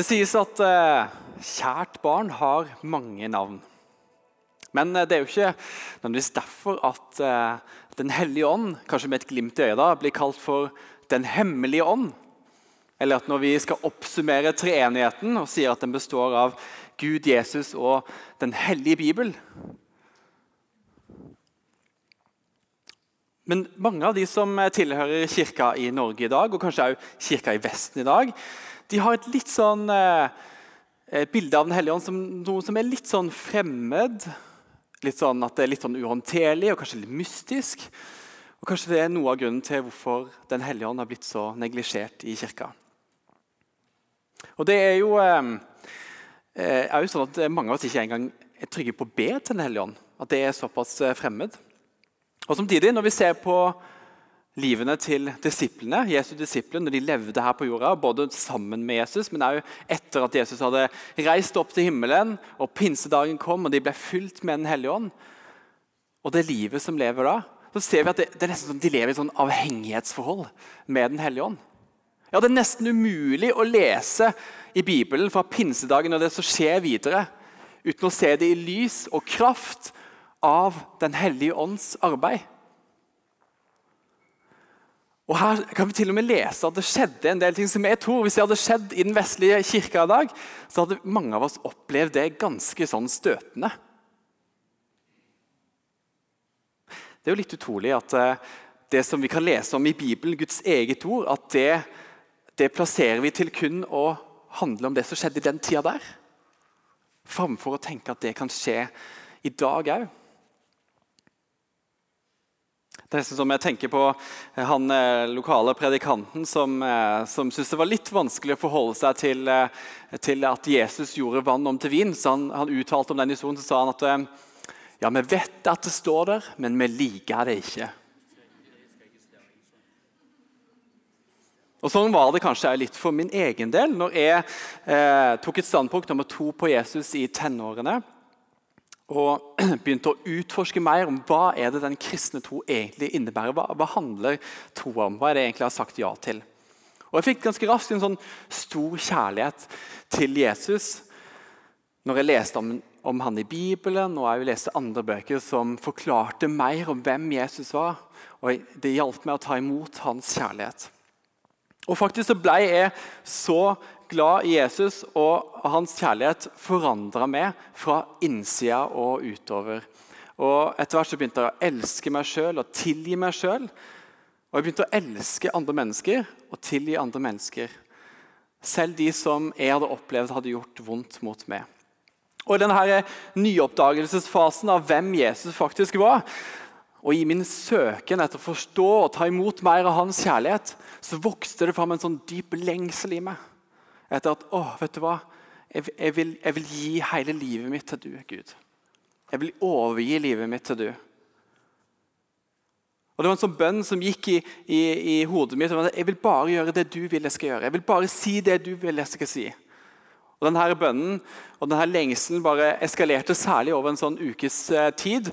Det sies at eh, kjært barn har mange navn. Men eh, det er jo ikke nødvendigvis derfor at eh, Den hellige ånd kanskje med et glimt i øyet da, blir kalt for Den hemmelige ånd. Eller at når vi skal oppsummere treenigheten og sier at den består av Gud, Jesus og Den hellige bibel. Men mange av de som tilhører kirka i Norge i dag, og kanskje også kirka i Vesten i dag, de har et litt sånn eh, bilde av Den hellige ånd som noe som er litt sånn fremmed. Litt sånn At det er litt sånn uhåndterlig og kanskje litt mystisk. Og Kanskje det er noe av grunnen til hvorfor Den hellige ånd har blitt så neglisjert i kirka. Og det er jo eh, eh er jo sånn at Mange av oss ikke engang er trygge på å be til Den hellige ånd. At det er såpass eh, fremmed. Og Samtidig, når vi ser på livene til disiplene, Jesu disipler når de levde her på jorda, både sammen med Jesus, men også etter at Jesus hadde reist opp til himmelen, og pinsedagen kom, og de ble fylt med Den hellige ånd. Og det livet som lever da, så ser vi at det, det er nesten som de lever i et sånn avhengighetsforhold med Den hellige ånd. Ja, Det er nesten umulig å lese i Bibelen fra pinsedagen og det som skjer videre, uten å se det i lys og kraft av Den hellige ånds arbeid. Og Her kan vi til og med lese at det skjedde en del ting som jeg tror Hvis det hadde skjedd i den vestlige kirka i dag, så hadde mange av oss opplevd det ganske sånn støtende. Det er jo litt utrolig at eh, det som vi kan lese om i Bibelen, Guds eget ord, at det, det plasserer vi til kun å handle om det som skjedde i den tida der. Framfor å tenke at det kan skje i dag òg. Det er som jeg tenker på eh, han eh, lokale predikanten som, eh, som syntes det var litt vanskelig å forholde seg til, til, at Jesus gjorde vann om til vin. Så han, han uttalte om den historien så sa han at ja, vi vet at det står der, men vi liker det ikke. Og Sånn var det kanskje litt for min egen del når jeg eh, tok et standpunkt å tro på Jesus i tenårene og begynte å utforske mer om hva er det den kristne tro egentlig innebærer. Hva, hva handler tro om? Hva er det egentlig jeg har sagt ja til? Og Jeg fikk ganske raskt en sånn stor kjærlighet til Jesus når jeg leste om, om han i Bibelen og jeg leste andre bøker som forklarte mer om hvem Jesus var. Og Det hjalp meg å ta imot hans kjærlighet. Og faktisk så ble jeg så glad i Jesus, og hans kjærlighet forandra meg fra innsida og utover. Og Etter hvert så begynte jeg å elske meg sjøl og tilgi meg sjøl. Og jeg begynte å elske andre mennesker og tilgi andre mennesker. Selv de som jeg hadde opplevd hadde gjort vondt mot meg. Og I denne nyoppdagelsesfasen av hvem Jesus faktisk var, og i min søken etter å forstå og ta imot mer av hans kjærlighet, så vokste det fram en sånn dyp lengsel i meg etter at å, vet du hva? Jeg, jeg, vil, jeg, vil, gi hele livet mitt til du, Gud. Jeg vil overgi livet mitt til du. Og Det var en sånn bønn som gikk i, i, i hodet mitt. Jeg vil bare gjøre det du vil jeg skal gjøre. Jeg vil bare si det du vil jeg skal si. Og denne Bønnen og denne lengselen bare eskalerte særlig over en sånn ukes eh, tid.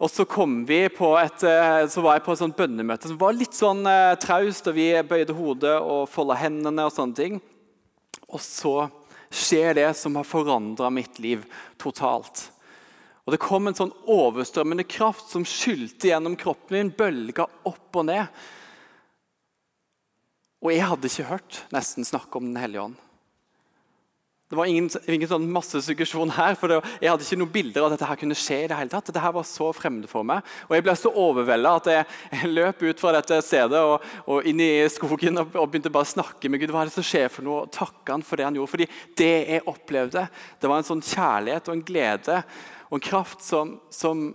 Og så, kom vi på et, eh, så var jeg på et sånt bønnemøte som var litt sånn eh, traust. og Vi bøyde hodet og folda hendene. og sånne ting. Og så skjer det som har forandra mitt liv totalt. Og Det kom en sånn overstrømmende kraft som skylte gjennom kroppen min, bølga opp og ned. Og jeg hadde ikke hørt nesten snakke om Den hellige ånd. Det var ingen, ingen sånn massesuggesjon her. for det, Jeg hadde ikke noen bilder av at dette her kunne skje. i det hele tatt. Dette her var så fremmed for meg. Og Jeg ble så overvelda at jeg, jeg, løp ut fra dette stedet og, og inn i skogen og, og, begynte bare å snakke med Gud. Hva er det som skjer for noe? Og takke han for det han gjorde. Fordi det jeg opplevde, det var en sånn kjærlighet og en glede og en kraft som, som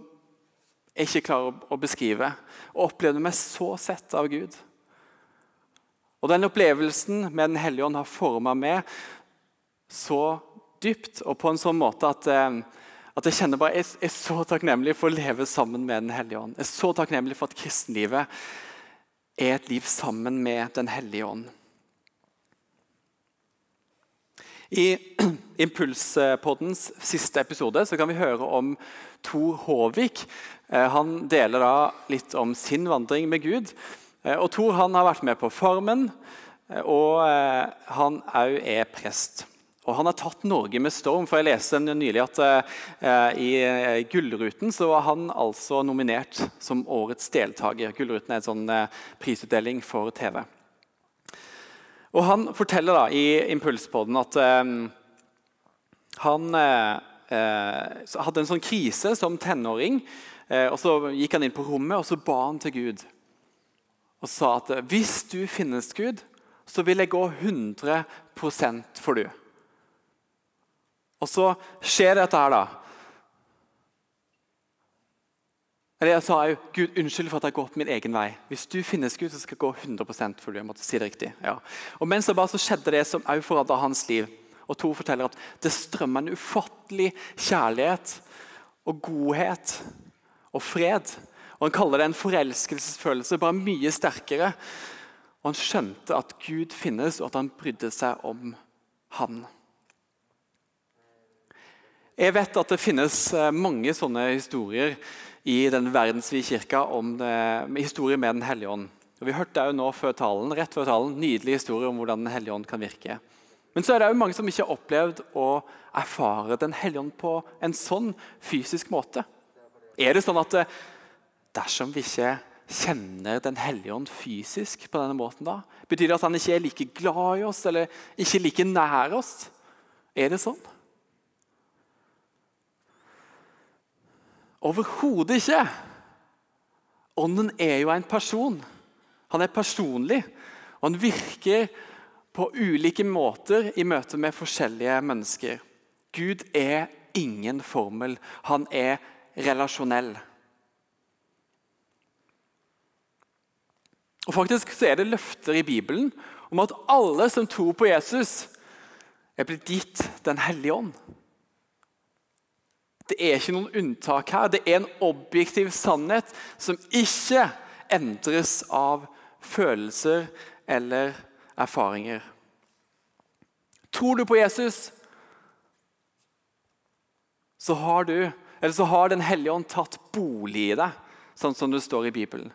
jeg ikke klarer å, å beskrive. Og opplevde meg så sett av Gud. Og Den opplevelsen med Den hellige ånd har forma meg så dypt og på en sånn måte at, eh, at jeg kjenner bare, jeg er så takknemlig for å leve sammen med Den hellige ånd. Jeg er så takknemlig for at kristenlivet er et liv sammen med Den hellige ånd. I Impulspoddens siste episode så kan vi høre om Tor Håvik. Eh, han deler da litt om sin vandring med Gud. Eh, og Tor han har vært med på Farmen, Og han òg er prest. Og han har tatt Norge med storm. for Jeg leste nylig at eh, i eh, Gullruten så var han altså nominert som årets deltaker. Gullruten er en sånn eh, prisutdeling for TV. Og Han forteller da i Impulspodden at eh, han eh, hadde en sånn krise som tenåring. Eh, og Så gikk han inn på rommet og så ba han til Gud og sa at hvis du finnes, Gud, så vil jeg gå 100% for du. Og så skjer dette her, da. Eller jeg sa jo Gud, unnskyld for at jeg går opp min egen vei. Hvis du finnes Gud, så skal jeg gå 100 for du. Måtte si det riktig. Ja. Og mens det bare så skjedde det som òg forandra hans liv. Og to forteller at det strømmer en ufattelig kjærlighet og godhet og fred. Og Han kaller det en forelskelsesfølelse, bare mye sterkere. Og han skjønte at Gud finnes, og at han brydde seg om han. Jeg vet at det finnes eh, mange sånne historier i den verdensvide kirka om det, historier med Den hellige ånd. Og vi hørte jo nå før talen, rett før talen, nydelig historie om hvordan Den hellige ånd kan virke. Men så er det jo mange som ikke har opplevd å erfare Den hellige ånd på en sånn fysisk måte. Er det sånn at eh, dersom vi ikke kjenner Den hellige ånd fysisk på denne måten, da, betyr det at han ikke er like glad i oss eller ikke like nær oss? Er det sånn? Overhodet ikke. Ånden er jo en person. Han er personlig, og han virker på ulike måter i møte med forskjellige mennesker. Gud er ingen formel. Han er relasjonell. Og faktisk så er det løfter i Bibelen om at alle som tror på Jesus, er blitt gitt Den hellige ånd. Det er ikke noen unntak her. Det er en objektiv sannhet som ikke endres av følelser eller erfaringer. Tror du på Jesus, så har du, så har Den hellige ånd tatt bolig i deg, sånn som det står i Bibelen.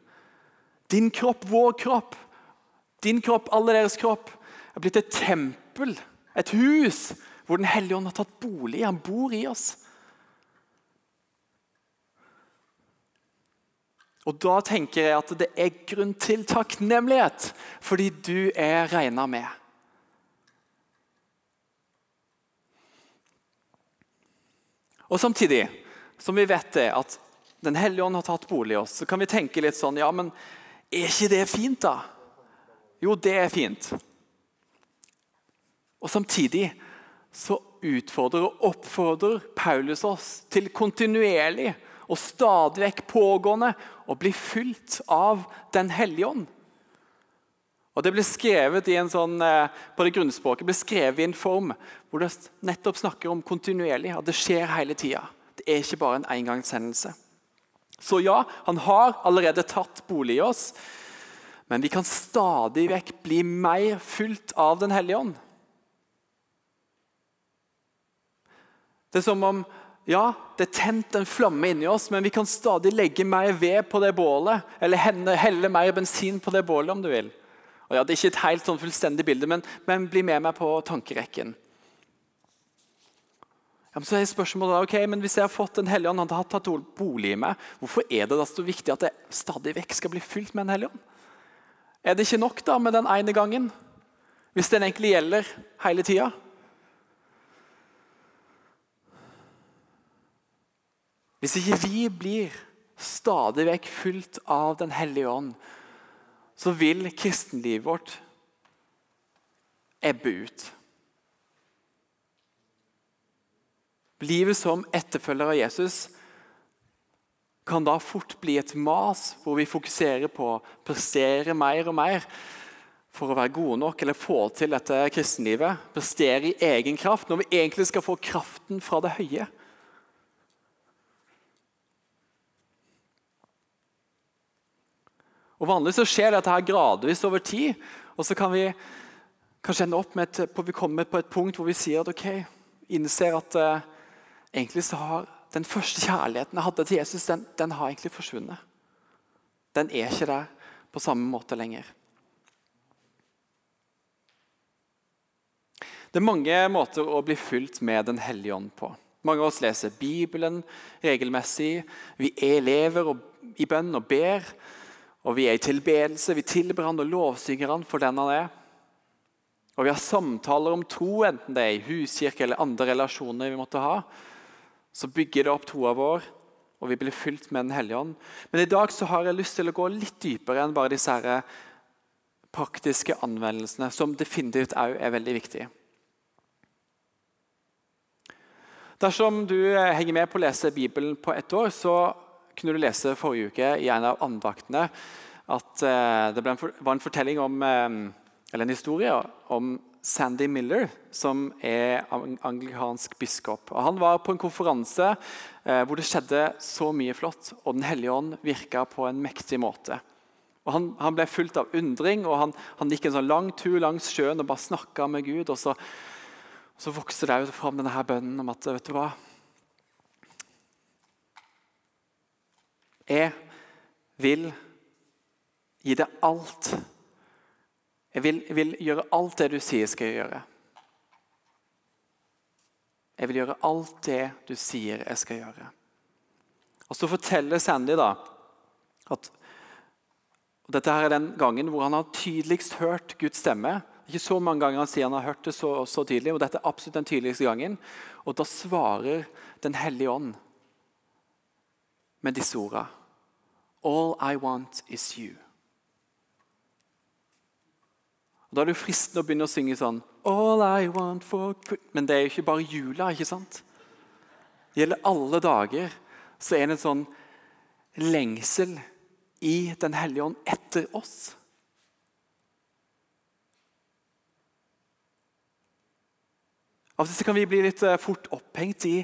Din kropp, vår kropp, din kropp, alle deres kropp, er blitt et tempel, et hus, hvor Den hellige ånd har tatt bolig. Han bor i oss. Og Da tenker jeg at det er grunn til takknemlighet, fordi du er regna med. Og Samtidig som vi vet det, at Den hellige ånd har tatt bolig i oss, så kan vi tenke litt sånn Ja, men er ikke det fint, da? Jo, det er fint. Og Samtidig så utfordrer og oppfordrer Paulus oss til kontinuerlig og stadig vekk pågående å bli fylt av Den hellige ånd. Og Det ble skrevet i en sånn, eh, på det grunnspråket ble skrevet i en form hvor det nettopp snakker om kontinuerlig, at det skjer hele tida. Det er ikke bare en engangshendelse. Så ja, han har allerede tatt bolig i oss, men vi kan stadig vekk bli mer fylt av Den hellige ånd. Det er som om ja, det er tent en flamme inni oss, men vi kan stadig legge mer ved på det bålet. Eller helle mer bensin på det bålet, om du vil. Og ja, Det er ikke et helt sånn fullstendig bilde, men, men bli med meg på tankerekken. Ja, men så er spørsmålet da, ok, men Hvis jeg har fått Den hellige ånd, han har tatt bolig i meg, hvorfor er det da så viktig at jeg stadig vekk skal bli fylt med Den hellige ånd? Er det ikke nok da med den ene gangen? Hvis den egentlig gjelder hele tida? Hvis ikke vi blir stadig vekk fulgt av Den hellige ånd, så vil kristenlivet vårt ebbe ut. Livet som etterfølger av Jesus kan da fort bli et mas hvor vi fokuserer på å prestere mer og mer for å være gode nok eller få til dette kristenlivet. Prestere i egen kraft, når vi egentlig skal få kraften fra det høye. Og Vanligvis så skjer dette her gradvis over tid. og så kan vi kanskje ende opp med et, vi kommer på et punkt hvor vi sier at ok, innser at uh, egentlig så har den første kjærligheten jeg hadde til Jesus, den, den har egentlig forsvunnet. Den er ikke der på samme måte lenger. Det er mange måter å bli fylt med Den hellige ånd på. Mange av oss leser Bibelen regelmessig. Vi er elever i bønn og ber. Og vi er i tilbedelse. Vi tilber han og lovsynger han for den han er. Og vi har samtaler om tro, enten det er i huskirke eller andre relasjoner vi måtte ha. Så bygger det opp troa vår, og vi blir fylt med Den hellige ånd. Men i dag så har jeg lyst til å gå litt dypere enn bare disse her praktiske anvendelsene, som definitivt òg er veldig viktige. Dersom du eh, henger med på å lese Bibelen på ett år, så kunne du lese forrige uke i en av andaktene at eh, det var en fortelling om, eh, eller en historie om Sandy Miller, som er anglikansk biskop. Og han var på en konferanse hvor det skjedde så mye flott, og Den hellige ånd virka på en mektig måte. Han, han, ble fulgt av undring, og han, han gikk en sånn lang tur langs sjøen og bare snakka med Gud. og så så vokste det fram denne her bønnen om at vet du hva Jeg vil gi deg alt. Jeg vil, jeg vil gjøre alt det du sier jeg skal gjøre. Jeg vil gjøre alt det du sier jeg skal gjøre. Og Så forteller Sandy da at dette her er den gangen hvor han har tydeligst hørt Guds stemme ikke så mange ganger han sier han har hørt det så, så tydelig, og dette er absolutt den tydeligste gangen. Og da svarer Den hellige ånd med disse ordene. All I want is you. Og Da er det fristende å begynne å synge sånn All I want for Men det er jo ikke bare jula, ikke sant? Det gjelder alle dager. Så er det en sånn lengsel i Den hellige ånd etter oss. Av og til kan vi bli litt eh, fort opphengt i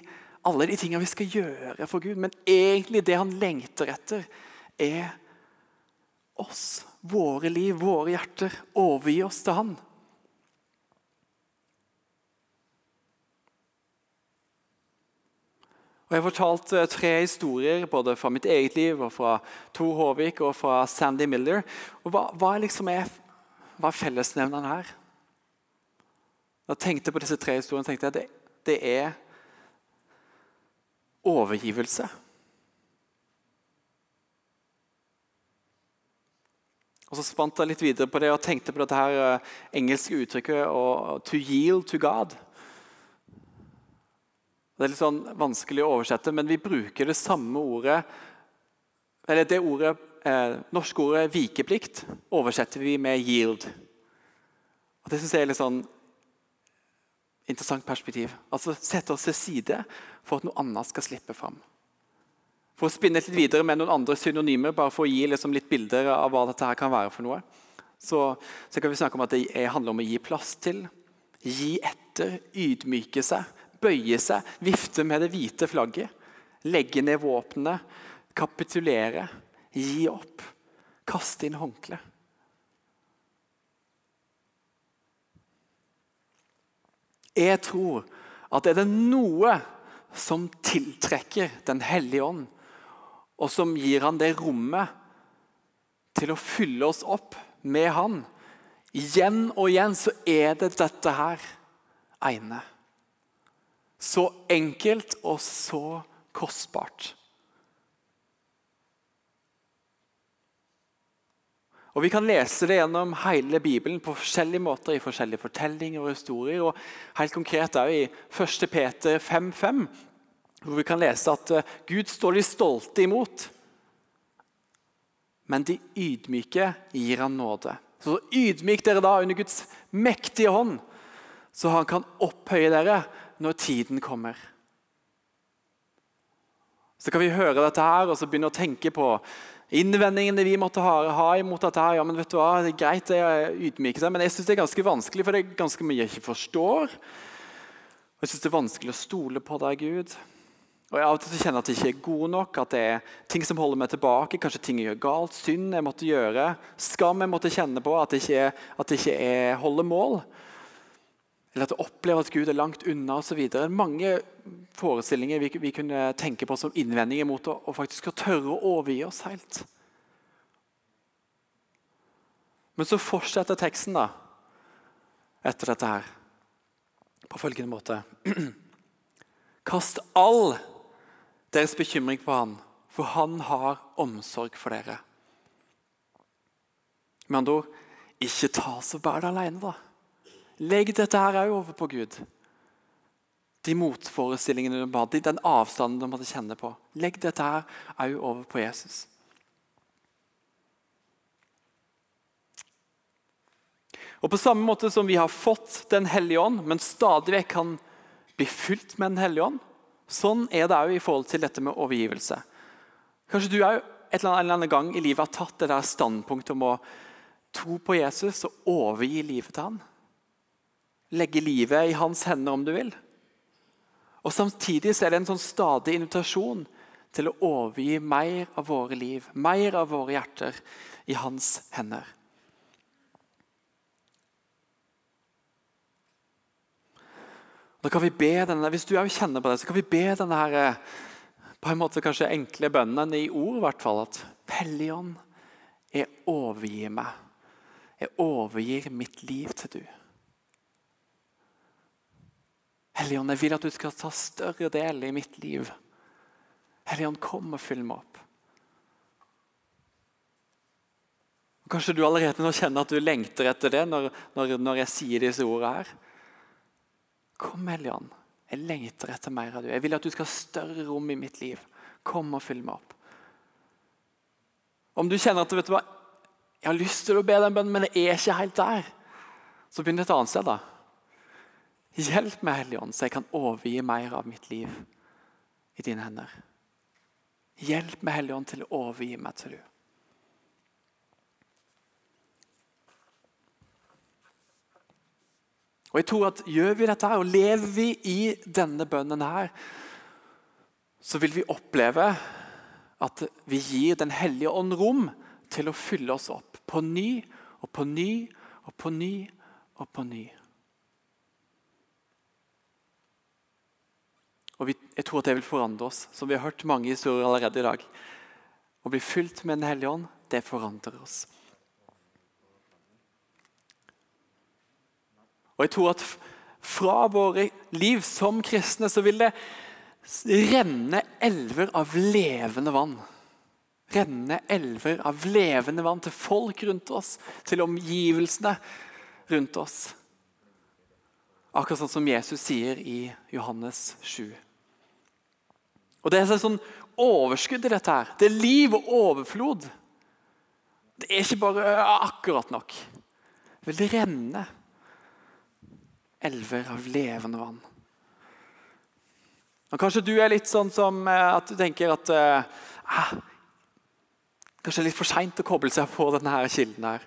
alle de tingene vi skal gjøre for Gud. Men egentlig det han lengter etter, er oss, våre liv, våre hjerter. Overgi oss til han. Og Jeg har fortalt eh, tre historier både fra mitt eget liv, og fra Tor Håvik og fra Sandy Miller. Og Hva, hva, liksom er, hva er fellesnevneren her? Da jeg tenkte på disse tre historiene, tenkte jeg at det, det er overgivelse. Og Så spant jeg litt videre på det og tenkte på dette her uh, engelske uttrykket og, 'to yield to God'. Det er litt sånn vanskelig å oversette, men vi bruker det samme ordet eller Det ordet, eh, norske ordet 'vikeplikt' oversetter vi med 'yield'. Og Det synes jeg er litt sånn interessant perspektiv. Altså Sette oss til side for at noe annet skal slippe fram. For å spinne litt videre med noen andre synonymer, bare for å gi liksom litt bilder av hva dette her kan være for noe, så, så kan vi snakke om at det handler om å gi plass til, gi etter, ydmyke seg, bøye seg, vifte med det hvite flagget, legge ned våpnene, kapitulere, gi opp, kaste inn håndkleet. Jeg tror at er det noe som tiltrekker Den hellige ånd, og som gir han det rommet til å fylle oss opp med han, igjen og igjen, så er det dette her ene. Så enkelt og så kostbart. Og Vi kan lese det gjennom hele Bibelen på forskjellige måter, i forskjellige fortellinger og historier. og Helt konkret også i 1. Peter 5,5, hvor vi kan lese at eh, Gud står de stolte imot, men de ydmyke gir han nåde. Så ydmyk dere da under Guds mektige hånd, så han kan opphøye dere når tiden kommer. Så kan vi høre dette her og så begynne å tenke på innvendingene vi måtte ha, ha imot dette. her, ja, men vet du hva, det er greit det er ydmyke seg, men jeg syns det er ganske vanskelig, for det er ganske mye jeg ikke forstår. Jeg syns det er vanskelig å stole på deg, Gud. Og jeg av og til kjenner at jeg ikke er god nok, at det er ting som holder meg tilbake. Kanskje ting jeg gjør galt, synd jeg måtte gjøre, skam jeg måtte kjenne på, at det ikke, er, at det ikke er, holder mål. Eller at jeg opplever at Gud er langt unna osv. Mange forestillinger vi, vi, kunne tenke på som innvendinger mot å, å faktisk tørre å overgi oss helt. Men så fortsetter teksten da, etter dette her. på følgende måte Kast all deres bekymring på han, for han har omsorg for dere. Med andre ord, ikke ta så bær det alene, da. Legg dette her òg over på Gud. De motforestillingene de hadde, den avstanden de måtte kjenne på. Legg dette her òg over på Jesus. Og På samme måte som vi har fått Den hellige ånd, men stadig vekk kan bli fylt med Den hellige ånd, sånn er det òg i forhold til dette med overgivelse. Kanskje du en eller annen gang i livet har tatt det der standpunktet om å tro på Jesus og overgi livet til han. Legge livet i hans hender, om du vil. Og Samtidig er det en sånn stadig invitasjon til å overgi mer av våre liv, mer av våre hjerter, i hans hender. Da kan vi be denne, Hvis du kjenner på det, så kan vi be denne her, eh, på en måte kanskje enkle bønnen i ord. I hvert fall, at Helligånd, jeg overgir meg. Jeg overgir mitt liv til du. Helligånd, jeg vil at du skal ta større del i mitt liv. Helligånd, kom og fyll meg opp. Kanskje du allerede nå kjenner at du lengter etter det når, når, når jeg sier disse ordene her. Kom, Helligånd. Jeg lengter etter mer av du. Jeg vil at du skal ha større rom i mitt liv. Kom og fyll meg opp. Om du kjenner at du hva, jeg har lyst til å be den bønnen, men jeg er ikke helt der, så begynn et annet sted. da. Hjelp meg, Hellige så jeg kan overgi mer av mitt liv i dine hender. Hjelp meg, Hellige til å overgi meg til du. Og jeg tror at Gjør vi dette her, og lever vi i denne bønnen her, så vil vi oppleve at vi gir Den hellige ånd rom til å fylle oss opp på ny og på ny og på ny og på ny. Og Jeg tror at det vil forandre oss, som vi har hørt mange historier allerede i dag. Å bli fylt med Den hellige ånd, det forandrer oss. Og jeg tror at fra våre liv som kristne så vil det renne elver av levende vann. Renne elver av levende vann til folk rundt oss, til omgivelsene rundt oss. Akkurat sånn som Jesus sier i Johannes 7. Og Det er et sånn overskudd i dette. her. Det er liv og overflod. Det er ikke bare akkurat nok. Det vil renne elver av levende vann. Og Kanskje du er litt sånn som eh, at du tenker at eh, Kanskje det er litt for seint å koble seg på denne her kilden. her.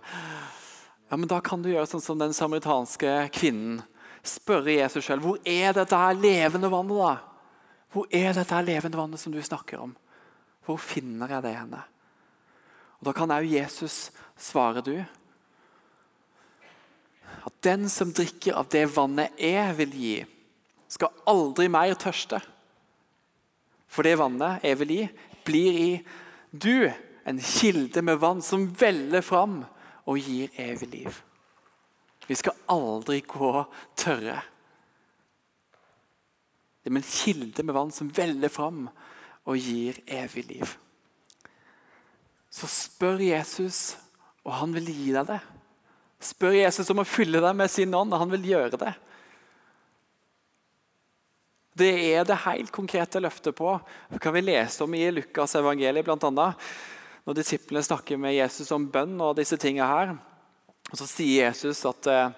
Ja, men Da kan du gjøre sånn som den samaritanske kvinnen. Spørre Jesus selv hvor er dette her levende vannet. da? Hvor er dette her levende vannet som du snakker om? Hvor finner jeg det henne? Og Da kan òg Jesus svare du at den som drikker av det vannet jeg vil gi, skal aldri mer tørste. For det vannet jeg vil gi, blir i du en kilde med vann som veller fram og gir evig liv. Vi skal aldri gå tørre. Det er en kilde med vann som veller fram og gir evig liv. Så spør Jesus, og han vil gi deg det. Spør Jesus om å fylle deg med sin ånd, og han vil gjøre det. Det er det helt konkrete løftet på. Det kan vi lese om i Lukas evangeliet bl.a. Når disiplene snakker med Jesus om bønn og disse tingene her. Og Så sier Jesus at eh,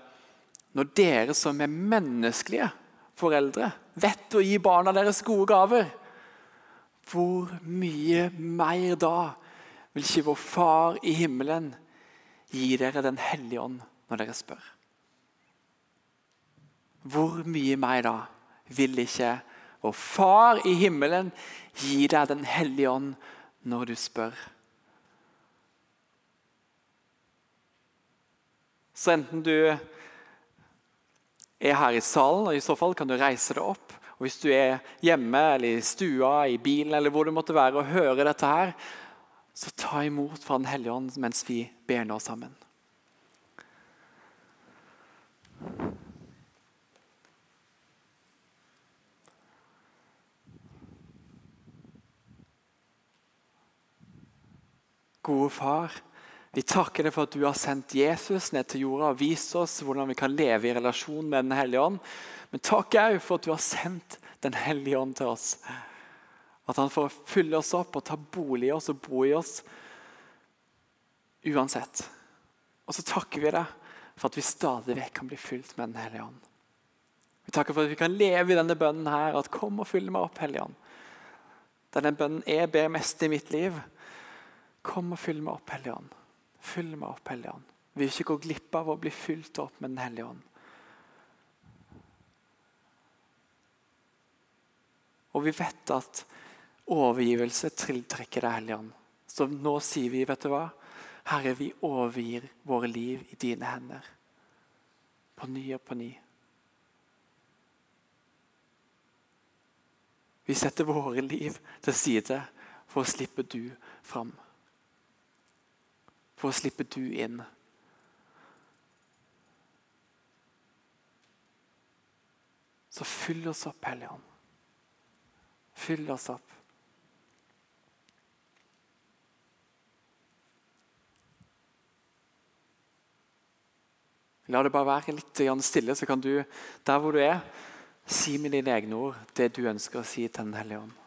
når dere som er menneskelige foreldre, vet å gi barna deres gode gaver, hvor mye mer da vil ikke vår Far i himmelen gi dere Den hellige ånd når dere spør. Hvor mye mer da vil ikke vår Far i himmelen gi deg Den hellige ånd når du spør? Så enten du er her i salen, og i så fall kan du reise deg opp. Og Hvis du er hjemme eller i stua, i bilen eller hvor du måtte være og høre dette her, så ta imot fra Den hellige ånd mens vi ber nå sammen. Gode far, vi takker deg for at du har sendt Jesus ned til jorda og vist oss hvordan vi kan leve i relasjon med Den hellige ånd. Men takk òg for at du har sendt Den hellige ånd til oss. At han får fylle oss opp og ta bolig i oss og bo i oss uansett. Og så takker vi deg for at vi stadig vekk kan bli fylt med Den hellige ånd. Vi takker for at vi kan leve i denne bønnen her, at kom og fyll meg opp, Hellige ånd. Denne bønnen jeg ber mest i mitt liv. Kom og fyll meg opp, Hellige ånd. Fyll meg opp, Hellige ånd. Vi vil ikke gå glipp av å bli fylt opp med Den hellige ånd. Og vi vet at overgivelse tiltrekker deg, Hellige ånd. Så nå sier vi, vet du hva? Herre, vi overgir våre liv i dine hender. På ny og på ny. Vi setter våre liv til side for å slippe du fram. For å slippe du inn. Så fyll oss opp, Hellige Ånd. Fyll oss opp. La det bare være litt stille, så kan du, der hvor du er, si med dine egne ord det du ønsker å si til Den hellige ånd.